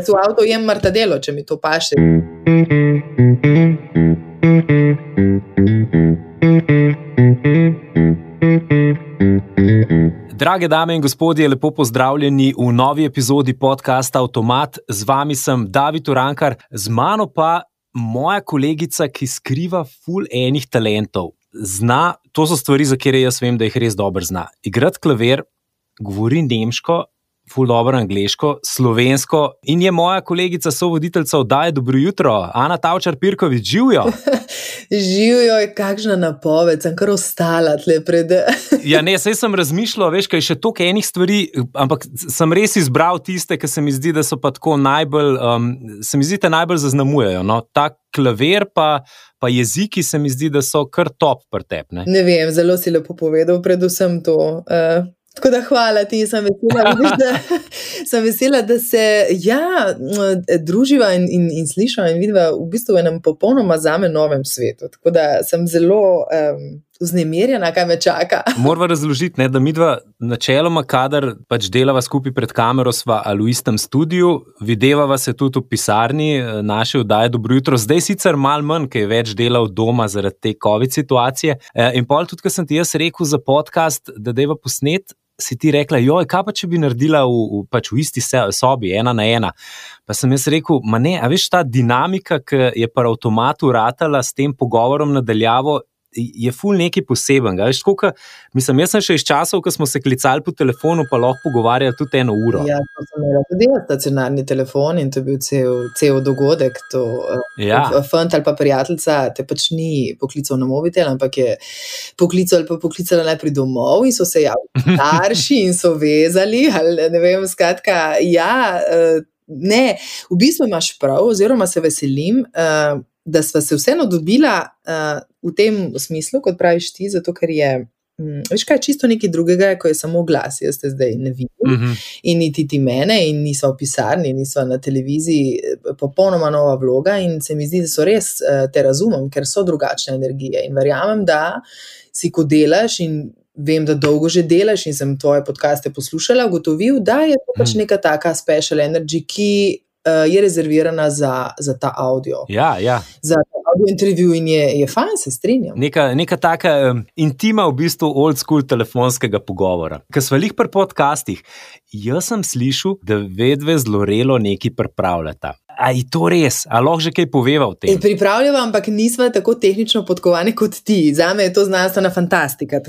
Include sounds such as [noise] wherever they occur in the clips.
Jaz v avtu jem martadelo, če mi to paše. Drage dame in gospodje, lepo pozdravljeni v novi epizodi podcasta Automat. Z vami sem David Urankar, z mano pa moja kolegica, ki skriva full enih talentov. Zna, to so stvari, za katere jaz vem, da jih res dobro zna. Igrati klavir, govori nemško, ful dobro angliško, slovensko in je moja kolegica, sovoditeljica oddaje Dobro jutro, Ana Tavčar Pirkovič, živijo. [laughs] Živijo kakšna napoved, sem kar ostala tle pred. ja, ne, sej sem razmišljal, veš, kaj še toliko enih stvari, ampak sem res izbral tiste, ki se mi zdi, da so pa tako najbolj, um, se mi zdi, da najbolj zaznamujejo. No? Ta klavir pa. Pa jeziki se mi zdi, da so kar top pretepne. Ne vem, zelo si lepo povedal, predvsem to. Uh, Tako da hvala ti, sem vesela, vidiš, da, [laughs] sem vesela, da se ja, druživa in, in, in slišiva in vidiva v bistvu v enem popolnoma zame novem svetu. Tako da sem zelo um, vznemirjena, kaj me čaka. [laughs] Moramo razložiti, ne, da mi dva načeloma, kadar pač delava skupaj pred kamero, sva ali v istem studiu, videvava se tudi v pisarni eh, naše vdaje Dobro jutro. Zdaj sicer mal manj, ker je več dela od doma zaradi te COVID situacije. Eh, in pol tudi, ker sem ti jaz rekel za podcast, da deva posnet si ti rekla, joj, kaj pa če bi naredila v, v, pač v isti sobi, ena na ena. Pa sem jaz rekel, ma ne, a veš ta dinamika, ki je pa avtomatu ratala s tem pogovorom nadaljavo, je ful nekaj posebenega. Veš, koliko, mislim, jaz sem še iz časov, ko smo se klicali po telefonu, pa lahko pogovarjali tudi eno uro. Ja, to sem imel tudi stacionarni telefon in to je bil cel, cel dogodek. To, eh, ja. Fant ali pa prijateljica te pač ni poklical na mobitel, ampak je poklical ali pa poklicala najprej domov in so se javili [laughs] starši in so vezali. Ali, ne vem, skratka, ja. Uh, Ne, v bistvu imaš prav, oziroma se veselim, uh, da smo se vseeno dobila uh, v tem smislu, kot praviš ti, zato ker je. Mm, veš, kaj je čisto nekaj drugega, ko je samo glas, jaz te zdaj ne vidim. Uh mhm. -huh. In niti ti mene, in niso v pisarni, niso na televiziji, eh, popolnoma nova vloga. In se mi zdi, da so res uh, te razumem, ker so drugačne energije. In verjamem, da si ko delaš in vem, da dolgo že delaš in sem tvoje podcaste poslušala, ugotovil, da je to pač mhm. neka taka special energy, ki uh, je rezervirana za, za ta audio. Ja, ja. Za audio intervju in je, je fajn, se strinjam. Neka, neka taka um, intima, v bistvu old school telefonskega pogovora. Ker smo jih pri podcastih, jaz sem slišal, da vedve zelo relo nekaj pripravljata. A je to res, ali lahko že kaj poveva o tem? Pripravljamo, ampak nismo tako tehnično podkovani kot ti. Za me je to znanstvena fantastika.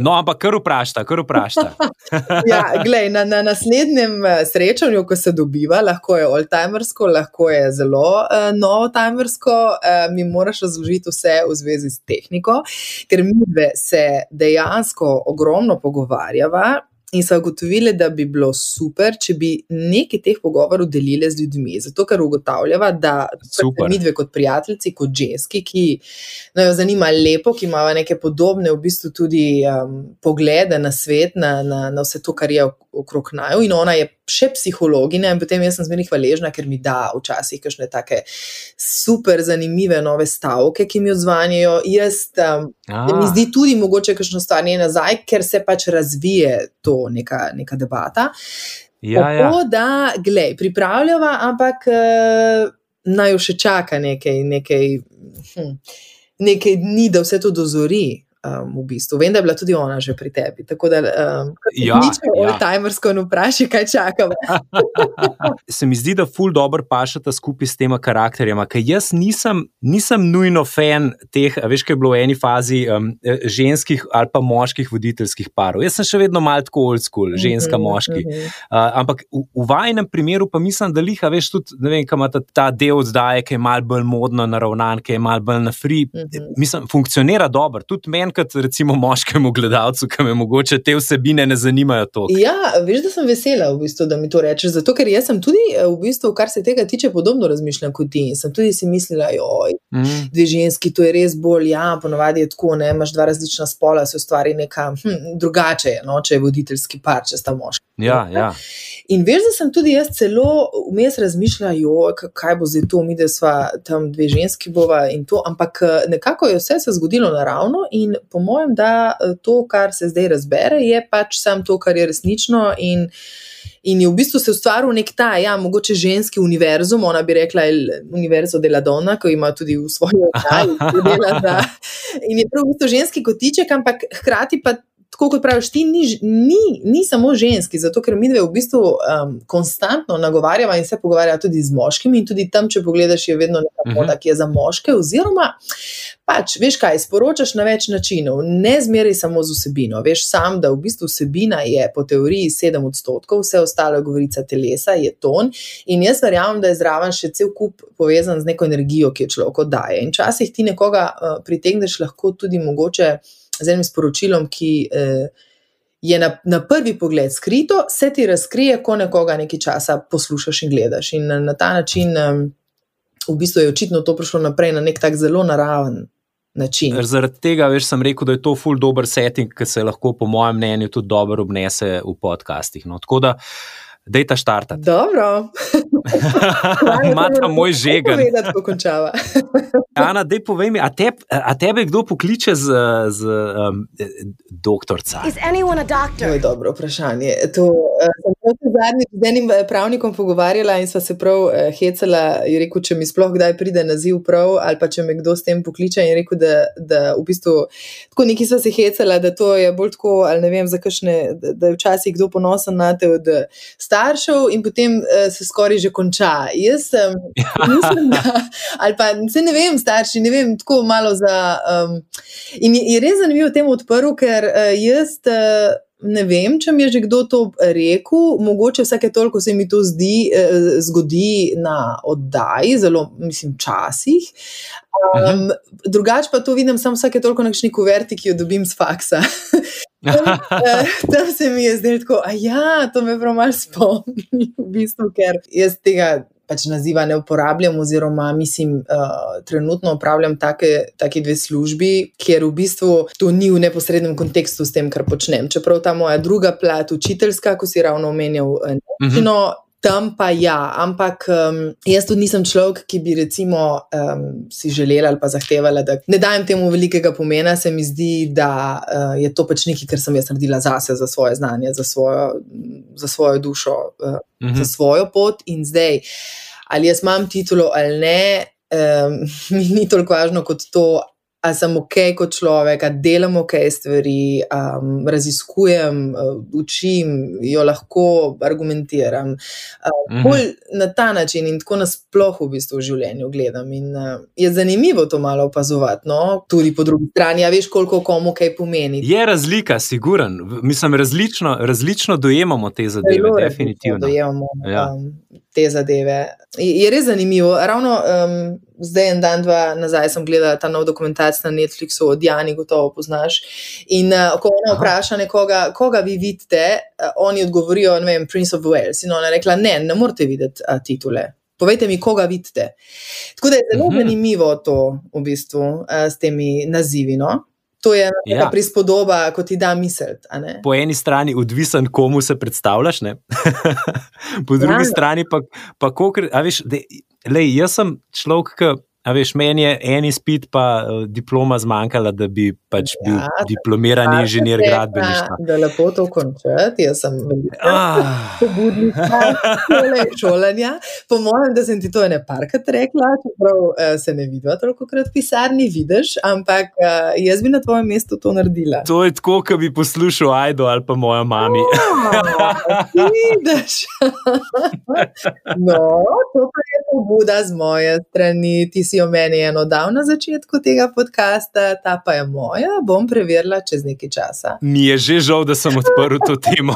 No, ampak kar vprašta, kar vprašta. [laughs] ja, glej, na, na naslednjem eh, srečanju, ko se dobiva, lahko je old-timersko, lahko je zelo uh, novo-timersko, uh, mi moraš razložiti vse v zvezi s tehniko, ker mi dve se dejansko ogromno pogovarjava. In so ugotovili, da bi bilo super, če bi nekaj teh pogovorov delili z ljudmi. Zato, ker ugotavljava, da mi dve kot prijatelji, kot ženski, ki no, jo zanima lepo, ki imajo neke podobne, v bistvu tudi um, poglede na svet, na, na, na vse to, kar je okrog naju. In ona je še psihologinja, in potem jaz sem zmeraj hvaležna, ker mi da včasih kakšne take super zanimive nove stavke, ki mi odzvanjajo. Jaz um, mi zdi tudi mogoče kakšno stvar nje nazaj, ker se pač razvije to neka, neka debata. Ja, ja. Tako ja. da, gledaj, pripravljava, ampak uh, naj jo še čaka nekaj, nekaj, hm, nekaj dni, da vse to dozori um, v bistvu. Vem, da je bila tudi ona že pri tebi. Tako da, um, ja, nič ja. timersko ne vprašaj, kaj čakamo. [laughs] Se mi zdi, da ful dobro pašata skupaj s tema karakterjema, ker jaz nisem, nisem nujno fan teh, veš, kaj je bilo v eni fazi um, ženskih ali pa moških voditeljskih parov. Jaz sem še vedno malo tako old school, ženska, mm -hmm, moški. Mm -hmm. uh, ampak v, v vajnem primeru pa mislim, da liha, veš, tudi, ne vem, kam ta, ta del oddaje, ki je mal bolj modno naravnan, ki je mal bolj na free. Mm -hmm. Mislim, funkcionira dobro. Tudi meni, kot recimo moškemu gledalcu, ki me mogoče te vsebine ne zanimajo toliko. Ja, veš, da sem vesela, v bistvu, da mi to rečeš. Zato, ker jaz sem tudi, v bistvu, kar se tega tiče, podobno razmišljam kot ti. In sem tudi si mislila, oj, mm. dve ženski, to je res bolj, ja, ponovadi je tako, ne, imaš dva različna spola, se ustvari nekaj hm, drugače, no, če je voditeljski par, če sta moški. Ja, ja. In veš, da sem tudi jaz celo vmes razmišljala, kaj bo zdaj to, mi da smo tam dve ženski bova in to, ampak nekako je vse se zgodilo naravno in po mojem, da to, kar se zdaj razbere, je pač samo to, kar je resnično. In, in je v bistvu se ustvaril nek ta, ja, mogoče ženski univerzum, ona bi rekla, univerzo dela Dona, ki ima tudi v svojem [laughs] oddaji. In je prav v bistvu ženski kotiček, ampak hkrati pa tako kot praviš, ti ni, ni, ni samo ženski, zato ker mi dve v bistvu um, konstantno nagovarjava in se pogovarjava tudi z moškimi, in tudi tam, če pogledaš, je vedno neka uh -huh. moda, ki je za moške. Oziroma, pač, veš kaj, sporočaš na več načinov, ne zmeraj samo z vsebino. Veš sam, da v bistvu vsebina je po teoriji 7 odstotkov, vse ostalo je govorica telesa, je ton. In jaz verjamem, da je zraven še cel kup povezan z neko energijo, ki jo človek oddaje. In včasih ti nekoga uh, pritegneš lahko tudi mogoče z enim sporočilom, ki eh, je na, na prvi pogled skrito, se ti razkrije, ko nekoga nekaj časa poslušaš in gledaš. In na, na ta način, eh, v bistvu, je očitno to prišlo naprej na nek tak zelo naraven. Način. Zaradi tega, veš, sem rekel, da je to full dober setting, ki se lahko, po mojem mnenju, tudi dobro obnese v podcastih. No, tako da, dej ta štartati. Dobro. Imate moj žegen. Vem, kako končava. [laughs] Ana, dej povej mi, a, te, a tebe kdo pokliče z, z um, doktorca? To je dobro vprašanje. To, uh, sem se zadnjič z enim eh, pravnikom pogovarjala in sva se prav uh, hecala. Je rekel, če mi sploh kdaj pride naziv prav, ali pa če me kdo s tem pokliče. In rekel, da, da v bistvu tako neki sva se hecala, da to je bolj tako, ali ne vem, kakšne, da, da je včasih kdo ponosen na te od staršev in potem uh, se skoraj že konča. Jaz sem, ja. mislim, da, [laughs] ali pa se ne vem, starši, ne vem, tako malo za. Um, in je, je res zanimivo temu odprl, ker uh, jaz. Uh, Ne vem, če mi je že kdo to rekel, mogoče vsake toliko se mi to zdi, eh, zgodi na oddaji, zelo, mislim, časih. Um, drugače pa to vidim samo vsake toliko na neki kuverti, ki jo dobim z faksa. [laughs] tam, [laughs] tam se mi je zdelo tako, da ja, to me prav malo spomni, v bistvu, ker jaz tega pač naziva ne uporabljam, oziroma mislim, uh, trenutno upravljam take, take dve službi, kjer v bistvu to ni v neposrednem kontekstu s tem, kar počnem. Čeprav ta moja druga plat, učiteljska, ko si ravno omenjal, uh -huh. no, Tam pa ja, ampak um, jaz tudi nisem človek, ki bi recimo um, si želel ali pa zahteval, da ne dajem temu velikega pomena. Se mi zdi, da uh, je to pač nekaj, kar sem jaz naredila zase, za svoje znanje, za svojo, za svojo dušo, uh, mhm. za svojo pot. In zdaj, ali jaz imam titulo ali ne, um, mi [laughs] ni toliko važno kot to, ali sem ok kot človek, ali delam ok stvari, um, raziskujem, uh, učim, jo lahko argumentiram. Uh, mm -hmm. Na ta način in tako nasplošno v, bistvu v življenju gledam. In, uh, je zanimivo to malo opazovati, no? tudi po drugi strani, a veš, koliko komu kaj pomeni. Je razlika, siguren. Mislim, različno, različno dojemamo te zadeve, Zelo definitivno. Dojemamo ja. um, te zadeve. Je, je res zanimivo. Ravno, um, zdaj, en dan, dva nazaj, sem gledala ta nov dokumentarc na Netflixu od Jani, gotovo poznaš. In uh, ko ona vpraša nekoga, koga vi vidite, uh, oni odgovorijo, ne vem, Prince of Wales. In ona je rekla, ne, ne morete videti uh, titule. Povejte mi, koga vidite. Tako da je zelo uh mhm. -huh. zanimivo to, v bistvu, uh, s temi nazivi. No? To je ena ja. prispodoba, kot ti da misel. Po eni strani, odvisen, komu se predstavljaš, [laughs] po drugi ja. strani pa, pa koliko. Jaz sem človek, ki A veš, meni je en izpit, pa uh, diploma zmanjkala, da bi pač bil ja, diplomirani inženir gradbeništva. Da lepo to končati, jaz sem veliko pobudnik šolanja. Po mojem, da sem ti to ene parkrat rekla, čeprav uh, se ne vidiva toliko krat v pisarni, vidiš, ampak uh, jaz bi na tvojem mestu to naredila. To je tako, kot bi poslušal Aido ali pa moja mami. Vidiš. [laughs] no, to pa pobuda z moje strani si jo meni eno dal na začetku tega podcasta, ta pa je moja, bom preverila čez nekaj časa. Mi je že žal, da sem odprl to temo.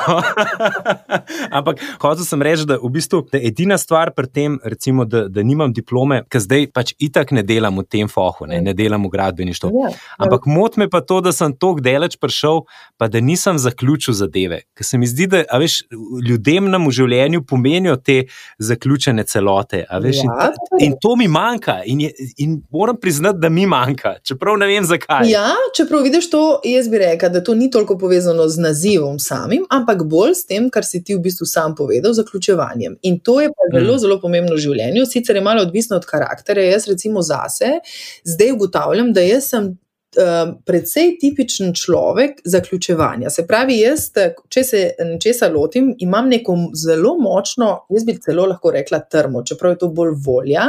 [laughs] Ampak hotel sem reči, da, v bistvu, da edina stvar pri tem, recimo, da, da nimam diplome, ker zdaj pač itak ne delam v tem fohu, ne, ne delam v gradbeništvu. Ja, Ampak mot me pa to, da sem tako daleč prišel, pa da nisem zaključil zadeve. Ker se mi zdi, da veš, ljudem nam v življenju pomenijo te zaključene celote. Veš, ja, in, ta, in to mi manjka. In je, in moram priznati, da mi manjka, čeprav ne vem zakaj. Ja, čeprav vidiš to, jaz bi rekel, da to ni toliko povezano z nazivom samim, ampak bolj s tem, kar si ti v bistvu sam povedal, zaključevanjem. In to je pa zelo, mm. zelo pomembno v življenju, sicer je malo odvisno od karakterja. Jaz, recimo, zase zdaj ugotavljam, da jaz sem um, precej tipičen človek zaključevanja. Se pravi, jaz, če se nečesa lotim, imam neko zelo močno, jaz bi celo lahko rekla trmo, čeprav je to bolj volja,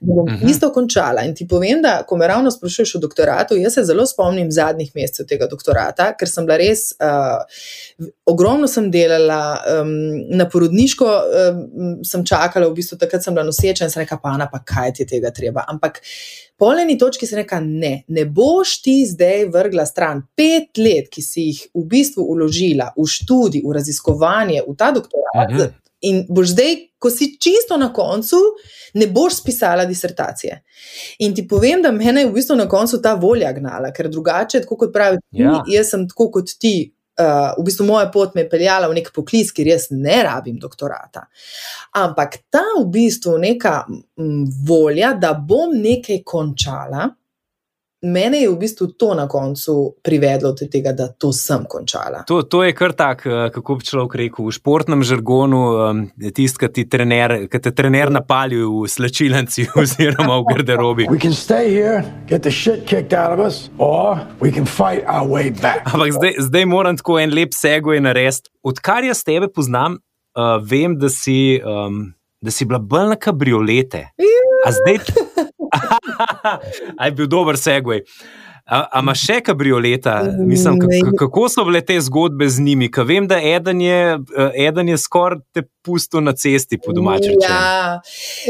da bom uh -huh. isto končala. In ti povem, da ko me ravno sprašuješ o doktoratu, jaz se zelo spomnim zadnjih mesecev tega doktorata, ker sem bila res, uh, ogromno sem delala, um, na porodniško um, sem čakala, v bistvu takrat sem bila noseča in sem rekla, pa, pa kaj ti je tega treba. Ampak poleni točki se reka, ne, ne boš ti zdaj vrgla stran pet let, ki si jih v bistvu uložila v študij, v raziskovanje, v ta doktorat. Aha. In boš zdaj, ko si čisto na koncu, ne boš spisala disertacije. In ti povem, da me je v bistvu na koncu ta volja gnala, ker drugače, kot pravi, ja. jaz sem tako kot ti, uh, v bistvu moja pot me je peljala v nek poklic, kjer jaz ne rabim doktorata. Ampak ta v bistvu neka m, volja, da bom nekaj končala, mene je v bistvu to na koncu privedlo do tega, da to sem končala. To, to je kar tak, eh, kako bi človek rekel, v športnem žargonu, tisti, ki, ki te trener napali v slčilenci [laughs] oziroma v garderobi. Ampak zdaj, zdaj moram tako en lep segoj narediti. Odkar jaz tebe poznam, uh, vem, da si, um, da si bila bolj na kabriolete. A zdaj, [laughs] Aj bil dober segway. A imaš še kabrioleta? Mislim, kako so bile te zgodbe z njimi? Ker vem, da eden je, eden je skoraj te pustil na cesti, po domačem. Ja,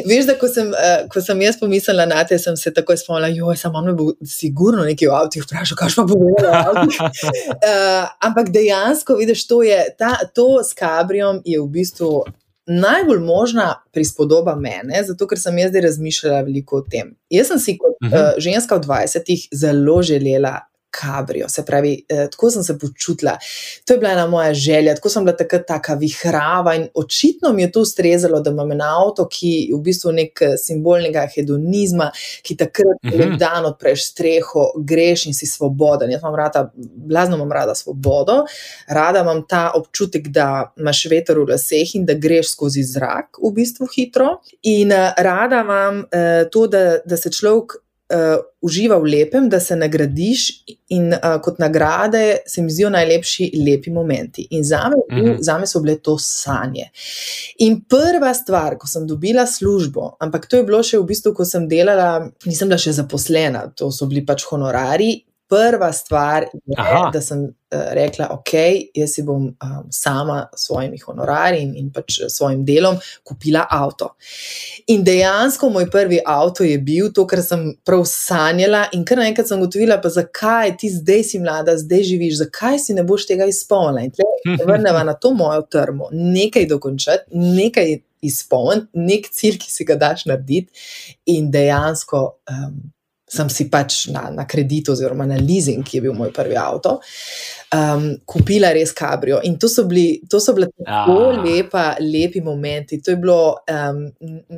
veš, da ko sem, ko sem jaz pomislila na te, sem se takoj spomnila, je samo me bo sigurno nekaj v avtu vprašal, kaj pa bo bilo. uh, [laughs] ampak dejansko, vidiš, to, je, ta, to s kabrijom je v bistvu najbolj možna prispodoba mene, zato ker sem jaz zdaj razmišljala veliko o tem. Jaz sem si kot uh -huh. uh, ženska v 20-ih zelo želela kabrijo, se pravi, eh, tako sem se počutila. To je bila ena moja želja, tako sem bila takrat taka vihrava in očitno mi je to ustrezalo, da imam en avto, ki je v bistvu nek eh, simbolnega hedonizma, ki takrat, uh -huh. dan odpreš streho, greš in si svoboden. Jaz imam rada, blazno imam rada svobodo, rada imam ta občutek, da imaš veter v laseh in da greš skozi zrak, v bistvu hitro. In uh, rada imam uh, to, da, da se človek uh, uživa v lepem, da se nagradiš, in uh, kot nagrade se mi zdijo najlepši lepi momenti. In za me, mm -hmm. za me so bile to sanje. In prva stvar, ko sem dobila službo, ampak to je bilo še v bistvu, ko sem delala, nisem bila še zaposlena, to so bili pač honorari, prva stvar je, Aha. da sem uh, rekla, ok, jaz si bom um, sama s svojimi honorarji in, in pač svojim delom kupila avto. In dejansko moj prvi avto je bil to, kar sem prav sanjala, in kar naenkrat sem ugotovila, pa zakaj ti zdaj si mlada, zdaj živiš, zakaj si ne boš tega izpolnila. In tle [laughs] se vrnemo na to mojo trmo, nekaj dokončati, nekaj izpolniti, nek cilj, ki si ga daš narediti, in dejansko. Um, sem si pač na, na kredit oziroma na leasing, ki je bil moj prvi avto, um, kupila res kabrio. In to so bili, to so bili tako ah. lepa, lepi momenti. To je bilo um,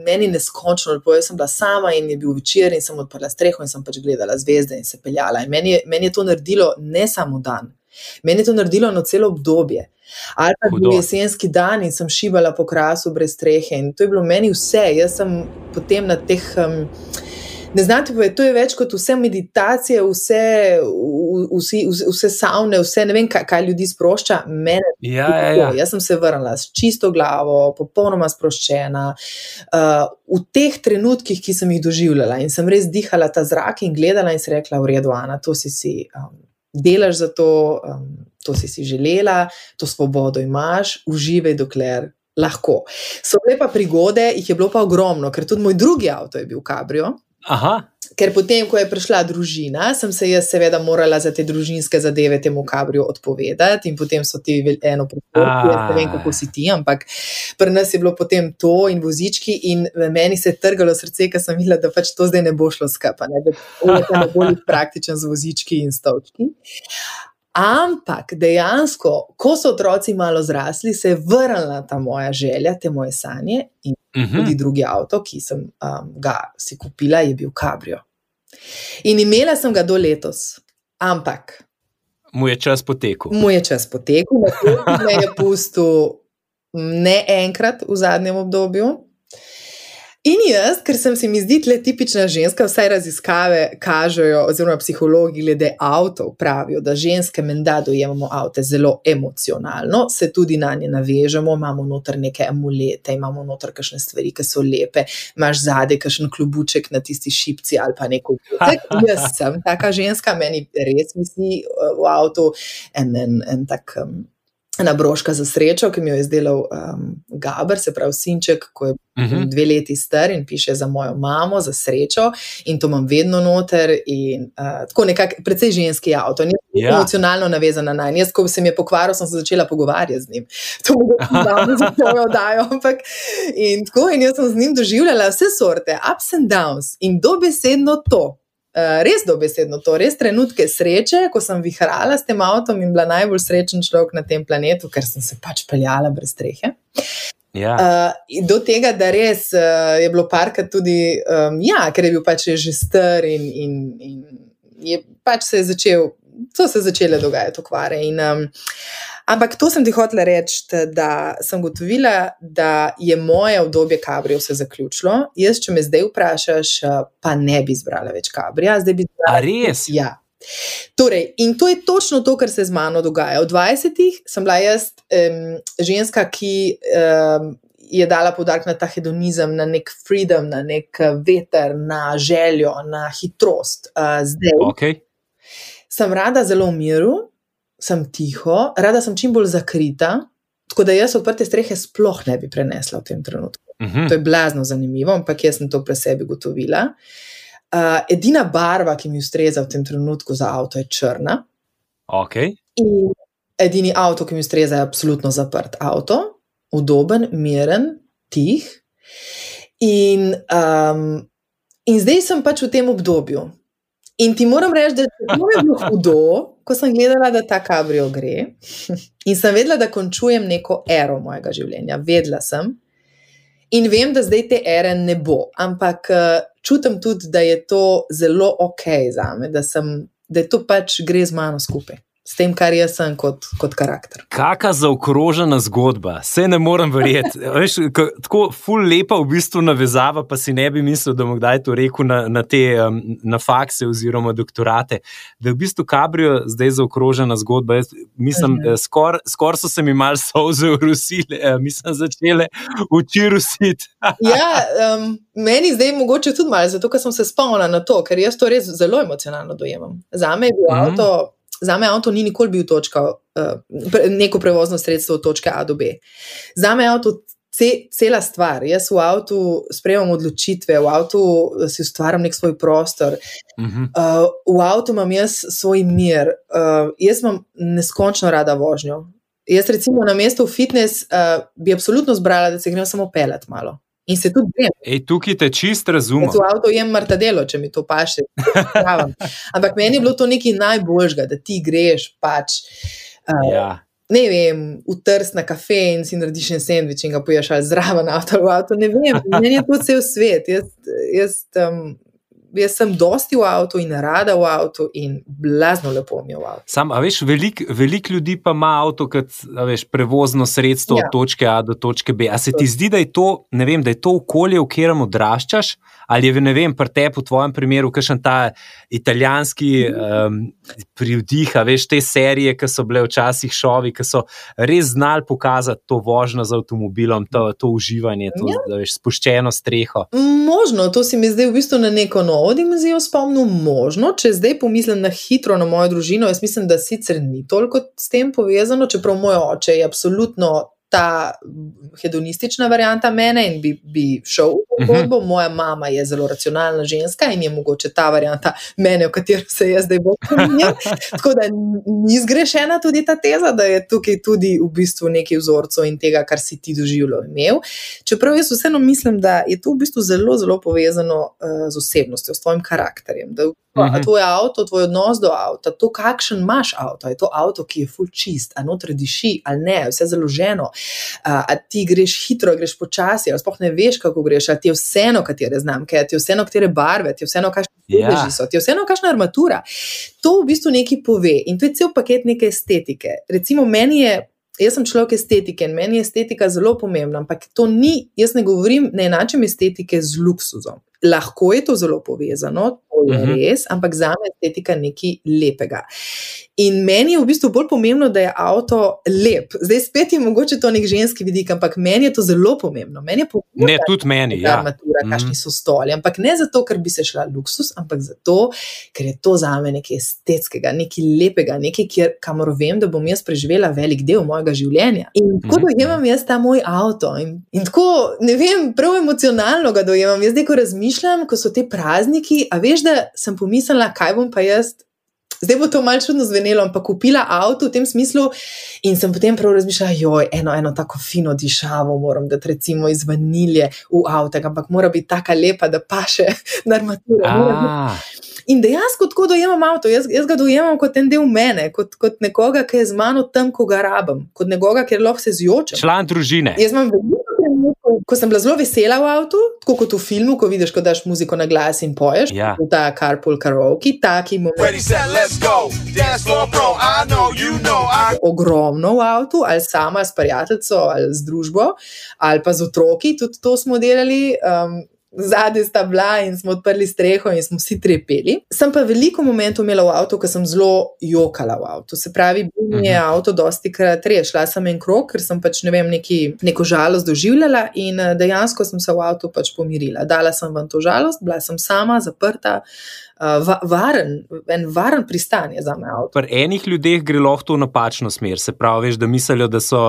meni neskončno lepo. Jaz sem bila sama in je bil večer in sem odprla streho in sem pač gledala zvezde in se peljala. In meni, meni je to naredilo ne samo dan. Meni je to naredilo na celo obdobje. Ali pa bil jesenski dan in sem šibala po krasu brez strehe. In to je bilo meni vse. Jaz sem potem na teh. Um, Ne znate pa, to je več kot vse meditacije, vse, vse, vse, vse savne, vse ne vem, kaj, kaj ljudi sprošča. Mene, ja, ja, ja. Jaz sem se vrnila s čisto glavo, popolnoma sproščena. Uh, v teh trenutkih, ki sem jih doživljala in sem res dihala ta zrak in gledala in si rekla, v redu, Ana, to si si. Um, Delaš za to, um, to si si želela, to svobodo imaš, uživaj, dokler lahko. So lepa prigode, jih je bilo pa ogromno, ker tudi moj drugi avto je bil Cabrio. Aha. Ker potem, ko je prišla družina, sem se jaz, seveda, morala za te družinske zadeve temu kabriju odpovedati, in potem so ti eno pripovedali, jaz ne vem, kako si ti, ampak pri nas je bilo potem to in vozički, in meni se je trgalo srce, ker sem videla, da pač to zdaj ne bo šlo skapa, da je to bolj praktičen z vozički in stavčki. Ampak dejansko, ko so otroci malo zrasli, se je vrnila ta moja želja, te moje sanje in uh mhm. -huh. tudi drugi avto, ki sem um, ga si kupila, je bil Cabrio. In imela sem ga do letos, ampak. Mu je čas potekel. Mu je čas potekel, da me je [laughs] pustil ne enkrat v zadnjem obdobju. In jaz, ker sem se mi zdi tle tipična ženska, vse raziskave kažejo, oziroma psihologi glede avtov pravijo, da ženske menda dojemamo avte zelo emocionalno, se tudi na nje navežemo, imamo noter neke amulete, imamo noter kakšne stvari, ki so lepe, imaš zadaj kakšen klubuček na tisti šipci ali pa neko. [laughs] Jaz sem taka ženska, meni res misli eh, v avtu en, en, en tak. Um, ena broška za srečo, ki mi jo je izdelal um, Gaber, se pravi Sinček, ko je uh mhm. -huh. dve leti star in piše za mojo mamo, za srečo, in to imam vedno noter. In, uh, tako nekako, predvsej ženski avto, ni ja. emocionalno navezana na njega. Jaz, ko se mi je pokvaril, sem se začela pogovarjati z njim. To je za to, da oddajo. [laughs] Ampak in tako, in jaz sem z njim doživljala vse sorte, ups and downs in dobesedno to. Eh, res dobesedno to, res trenutke sreče, ko sem vihrala s tem avtom in bila najbolj srečen človek na tem planetu, ker sem se pač peljala brez strehe. Ja. Uh, do tega, da res uh, je bilo parka tudi, um, ja, ker je bil pač že star in, in, in je pač se je začel, to se začele dogajati, okvare. In, um, Ampak to sem ti hotela reči, da sem gotovila, da je moje obdobje kabrijo se zaključilo. Jaz, če me zdaj vprašaš, pa ne bi izbrala več kabrija. A res? Ja. Torej, in to je točno to, kar se z mano dogaja. V 20-ih sem bila jaz um, ženska, ki um, je dala podarek na ta hedonizem, na nek freedom, na nek veter, na željo, na hitrost. Uh, zdaj okay. sem rada zelo v miru, sem tiho, rada sem čim bolj zakrita, tako da jaz odprte strehe sploh ne bi prenesla v tem trenutku. Uh mhm. -huh. To je blazno zanimivo, ampak jaz sem to pre sebi gotovila. Uh, edina barva, ki mi ustreza v tem trenutku za avto, je črna. Okay. In edini avto, ki mi ustreza, je absolutno zaprt avto, udoben, miren, tih. In, um, in zdaj sem pač v tem obdobju. In ti moram reči, da je bilo hudo, ko sem gledala, da ta kabrio gre [laughs] in sem vedela, da končujem neko ero mojega življenja. Vedela sem in vem, da zdaj te ere ne bo, ampak eh, čutim tudi, da je to zelo ok za me, da, sem, da to pač gre z mano skupaj s tem, kar jaz sem kot, kot karakter. Kakšna zaokrožena zgodba, vse ne morem verjeti. [laughs] Veš, tako ful lepa v bistvu navezava, pa si ne bi mislil, da bom kdaj to rekel na, na te um, na fakse oziroma doktorate. Da je v bistvu kabrijo zdaj zaokrožena zgodba. Jaz, mislim, uh -huh. skoraj skor so se mi mal soze urusile, eh, mislim, začele oči rusiti. [laughs] ja, um, meni zdaj mogoče tudi malo, zato ker sem se spomnila na to, ker jaz to res zelo emocionalno dojemam. Za me je bil uh -huh. avto za me avto ni nikoli bil točka, uh, neko prevozno sredstvo od točke A do B. Za me je avto ce, cela stvar. Jaz v avtu sprejemam odločitve, v avtu eh, si ustvarjam nek svoj prostor, uh -huh. uh, v avtu imam jaz svoj mir, uh, jaz imam neskončno rada vožnjo. Jaz, recimo, na mestu fitness uh, bi absolutno zbrala, da se grem samo pelet malo. In se tudi vem. Ej, tukaj te čist razumem. V avtu jem martadelo, če mi to paše. Ampak meni je bilo to nekaj najboljšega, da ti greš pač. Uh, ja. Ne vem, utrst na kafe in si narediš en sendvič in ga poješ ali zraven avto v avtu. Ne vem, meni je to cel svet. Jaz, jaz um, jaz sem dosti v avtu in rada v avtu in blazno lepo mi je v avtu. Sam, a veš, veliko velik ljudi pa ima avto kot veš, prevozno sredstvo ja. od točke A do točke B. A se ti zdi, da je to, ne vem, da je to okolje, v katerem odraščaš, ali je, ne vem, pri tebi, v tvojem primeru, kakšen ta italijanski um, privdih, veš, te serije, ki so bile včasih šovi, ki so res znali pokazati to vožnjo z avtomobilom, to, to uživanje, to ja. veš, spuščeno streho. Možno, to si mi zdaj v bistvu na neko novo dimenzijo spomnil, možno, če zdaj pomislim na hitro na mojo družino, jaz mislim, da sicer ni toliko s tem povezano, čeprav moj oče je absolutno ta hedonistična varianta mene in bi, bi šel v zgodbo. Uh -huh. Moja mama je zelo racionalna ženska in je mogoče ta varianta mene, v katero se jaz zdaj bolj spominjam. [laughs] Tako da ni zgrešena tudi ta teza, da je tukaj tudi v bistvu nekaj vzorcev in tega, kar si ti doživljal imel. Čeprav jaz vseeno mislim, da je to v bistvu zelo, zelo povezano uh, z osebnostjo, s tvojim karakterjem. Da -huh. tvoj avto, tvoj odnos do avta, to, kakšen imaš avto, je to avto, ki je full čist, a notri diši ali ne, vse založeno, a, a ti greš hitro, greš počasi, ali sploh ne veš, kako greš, a ti je vseeno, katere znamke, ti je vseeno, katere barve, ti je vseeno, kakšne sedeži ja. so, ti je vseeno, kakšna armatura. To v bistvu nekaj pove in to je cel paket neke estetike. Recimo, meni je Jaz sem človek estetike in meni je estetika zelo pomembna, ampak to ni, jaz ne govorim, ne enačim estetike z luksuzom. Lahko je to zelo povezano, to je uh Mhm. -huh. res, ampak za me estetika nekaj lepega. In meni je v bistvu bolj pomembno, da je avto lep. Zdaj spet je mogoče to nek ženski vidik, ampak meni je to zelo pomembno. Meni je pomembno, Ne, tudi meni. Ja. armatura, Mhm. kakšni so stoli. Ampak ne zato, ker bi se šla luksus, ampak zato, ker je to za me nekaj estetskega, nekaj lepega, nekaj, kjer, kamor vem, da bom jaz preživela velik del mojega življenja. In tako Mhm. dojemam jaz ta moj avto. In, in tako, ne vem, prav emocionalno ga dojemam. Jaz zdaj, ko razmišljam, ko so te prazniki, a veš, da sem pomislila, kaj bom pa jaz. Zdaj bo to malce čudno zvenelo, ampak kupila avto v tem smislu, in sem potem prav razmišljala, joj, eno, eno tako fino dišavo moram dati, recimo iz vanilje v avto, ampak mora biti tako lepa, da paše [laughs] na armaturo. In dejansko tako dojemam avto, jaz, jaz ga dojemam kot en del mene, kot, kot nekoga, ki je z mano tam, ko ga rabim, kot nekoga, ker lahko se zjočem. član družine. Jaz imam veliko trenutkov, ko sem bila zelo vesela v avtu, tako kot v filmu, ko vidiš, ko daš muziko na glas in poješ. Ja. V ta carpool karaoke, taki moment. Ogromno v avtu, ali sama s prijateljico, ali z družbo, ali pa z otroki, tudi to smo delali. Um, Zadnji sta bila in smo odprli streho, in smo vsi trepeli. Sem pa veliko momentov imela v avtu, ko sem zelo jokala v avtu. Se pravi, bil mi je avto dosti krat res. Šla sem en krog, ker sem pač ne vem, neki, neko žalost doživljala in eh, dejansko sem se v avtu pač pomirila. Dala sem vam to žalost, bila sem sama, zaprta, uh, va varen, en varen pristan je za me avto. Pri enih ljudeh gre lahko v napačno smer, se pravi, veš, da mislijo, da so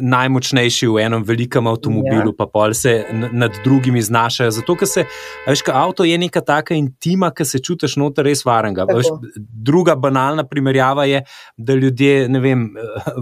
najmočnejši v enem velikem avtomobilu, ja. pa pol se nad drugimi znašajo. Zato, ker se, veš, ka avto je neka taka intima, ki se čutiš noter res. Tako. Veš, druga banalna primerjava je, da ljudje, ne vem,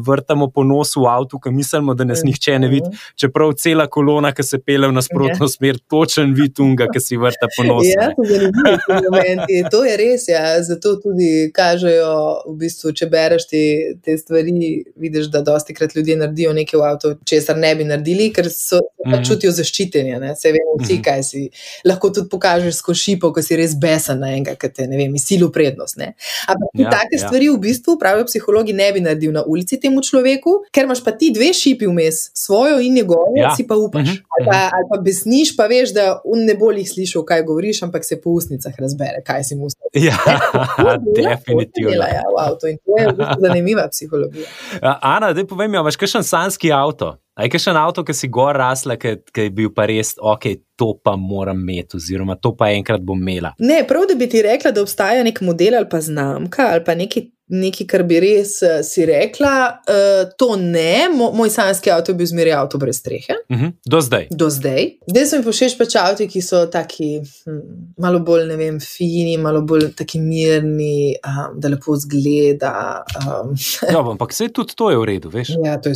vrtamo po nosu v avtu, ki mislimo, da nas nihče ne vidi, čeprav cela kolona, ki se pele v nasprotno smer, točen vid unga, ki si vrta po nosu. Ja, to, zanimivi ti momenti. to je res. Ja. Zato tudi kažejo, v bistvu, če bereš te, te stvari, vidiš, da dosti krat ljudje naredijo nekaj v avtu, česar ne bi naredili, ker so, pa Mhm. čutijo zaščiteni. ne. Se vemo vsi, Mhm. kaj si. Lahko tudi pokažeš skozi šipo, ko si res besen na enega, ki te ne vem, izsilil prednost. Ne. Ampak Ja, take ja. stvari v bistvu, pravijo psihologi, ne bi naredil na ulici temu človeku, ker imaš pa ti dve šipi vmes, svojo in njegovo, Ja. si pa upaš. Mhm, Ali pa, ali pa besniš, pa veš, da on ne bo jih slišal, kaj govoriš, ampak se po usnicah razbere, kaj si mu ustil. Ja, [laughs] [laughs] definitivno. Ja, v avtu in to je [laughs] zanimiva psihologija. A, Ana, da povem, mi, imaš kakšen sanski avto? Aj kakšen avto, ki si gor rasla, ki je bil pa res, ok, to pa moram imeti, oziroma to pa enkrat bom imela. Ne, prav, da bi ti rekla, da obstaja nek model ali pa znamka ali pa nekaj. Nekaj, kar bi res uh, si rekla, uh, to ne, Mo, moj sanski avto je bil zmeraj avto brez strehe, Uh -huh. Do zdaj. do zdaj. Zdaj so mi všeč pač avti, ki so taki hm, malo bolj, ne vem, fini, malo bolj taki mirni, um, da lepo zgleda. Um, Ja, ampak vse tudi to je v redu, veš. ja, to je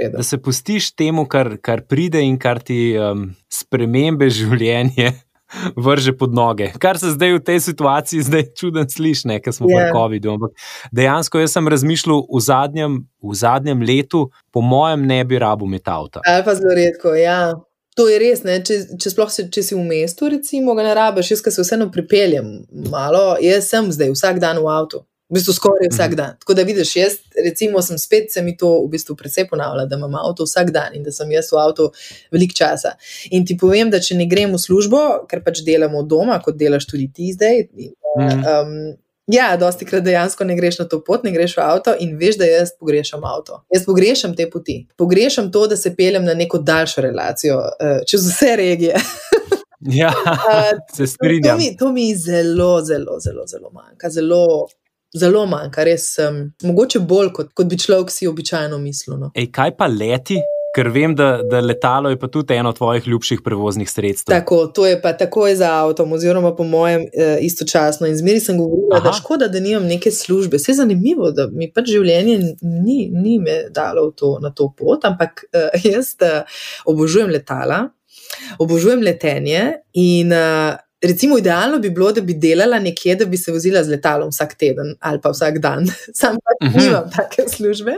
redu. Da se pustiš temu, kar, kar pride in kar ti um, spremembe življenja vrže pod noge. Kar se zdaj v tej situaciji zdaj čuden sliši, ker smo yeah. Ja. v COVID-u. Ampak dejansko jaz sem razmišljal v zadnjem, v zadnjem letu, po mojem, ne bi rabo imeti avta. Ali pa zelo redko, ja. To je res, ne? če, če sploh si, če si v mestu, recimo, ga ne rabiš, jaz se vseeno pripeljem malo, jaz sem zdaj vsak dan v avtu. V bistvu skoraj vsak Mhm. dan. Tako da vidiš, jaz, recimo, sem spet se mi to v bistvu predvsej ponavlja, da imam avto vsak dan in da sem jaz v avtu velik časa. In ti povem, da če ne grem v službo, ker pač delamo doma, kot delaš tudi ti zdaj. in. Um, ja, dosti krat dejansko ne greš na to pot, ne greš v avto in veš, da jaz pogrešam avto. Jaz pogrešam te poti. Pogrešam to, da se peljem na neko daljšo relacijo uh, čez vse regije. Ja, [laughs] se to, strinjam. mi, to mi zelo, zelo, zelo, zelo manjka. Zelo, zelo manjka, res. Um, mogoče bolj, kot, kot bi človek si običajno mislil. No. Ej, kaj pa leti? Ker vem, da, da letalo je pa tudi eno tvojih ljubših prevoznih sredstev. Tako, to je pa takoj za avtom, oziroma po mojem, eh, istočasno. In zmeri sem govorila, Aha. da škoda, da nimam neke službe. Vse je zanimivo, da mi pač življenje ni, ni me dalo to, na to pot, ampak eh, jaz eh, obožujem letala, obožujem letenje in. Eh, Recimo, idealno bi bilo, da bi delala nekje, da bi se vozila z letalom vsak teden ali pa vsak dan. [laughs] Sam pa Mhm. nimam take službe.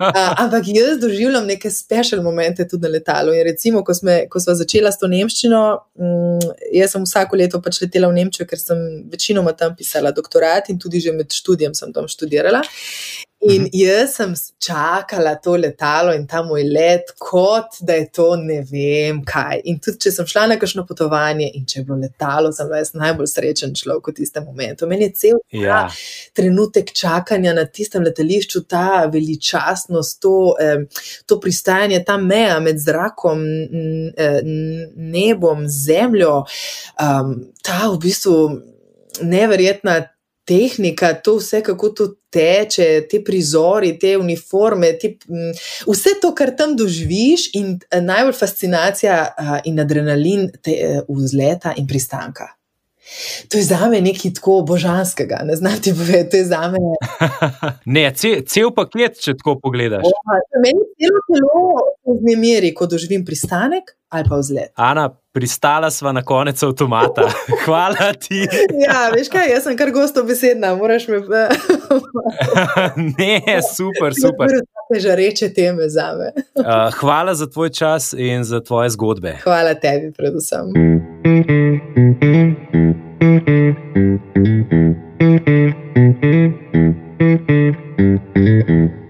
Uh, ampak jaz doživljam neke special momente tudi na letalu. In recimo, ko, sme, ko smo začela s to nemščino, um, jaz sem vsako leto pač letela v Nemčijo, ker sem večinoma tam pisala doktorat in tudi že med študijem sem tam študirala. In jaz sem čakala to letalo in ta moj let, kot da je to ne vem kaj. In tudi, če sem šla na kakšno potovanje in če je bilo letalo, sem bila jaz najbolj srečen človek v tistem momentu. Meni je cel Ja. trenutek čakanja na tistem letališču, ta veličastnost, to, eh, to pristajanje, ta meja med zrakom, eh, n- nebom, zemljo, um, ta v bistvu neverjetna. Tehnika, to vse, kako to teče, te prizori, te uniforme, te, m, vse to, kar tam doživiš, in eh, najbolj fascinacija a, in adrenalin te eh, vzleta in pristanka. To je za me nekaj tako božanskega, ne znam ti povedati, to je za me. [laughs] Ne, cel, cel paket, če tako pogledaš. Meni celo telo se vznemiri, ko doživim pristanek ali pa vzlet. Ana, pristala sva na konec avtomata. [laughs] Hvala ti. Ja, veš kaj, jaz sem kar gosto besedna, moraš me. [laughs] ne, super, super. Te žareče teme za me. Uh, hvala za tvoj čas in za tvoje zgodbe. Hvala tebi, predvsem. You.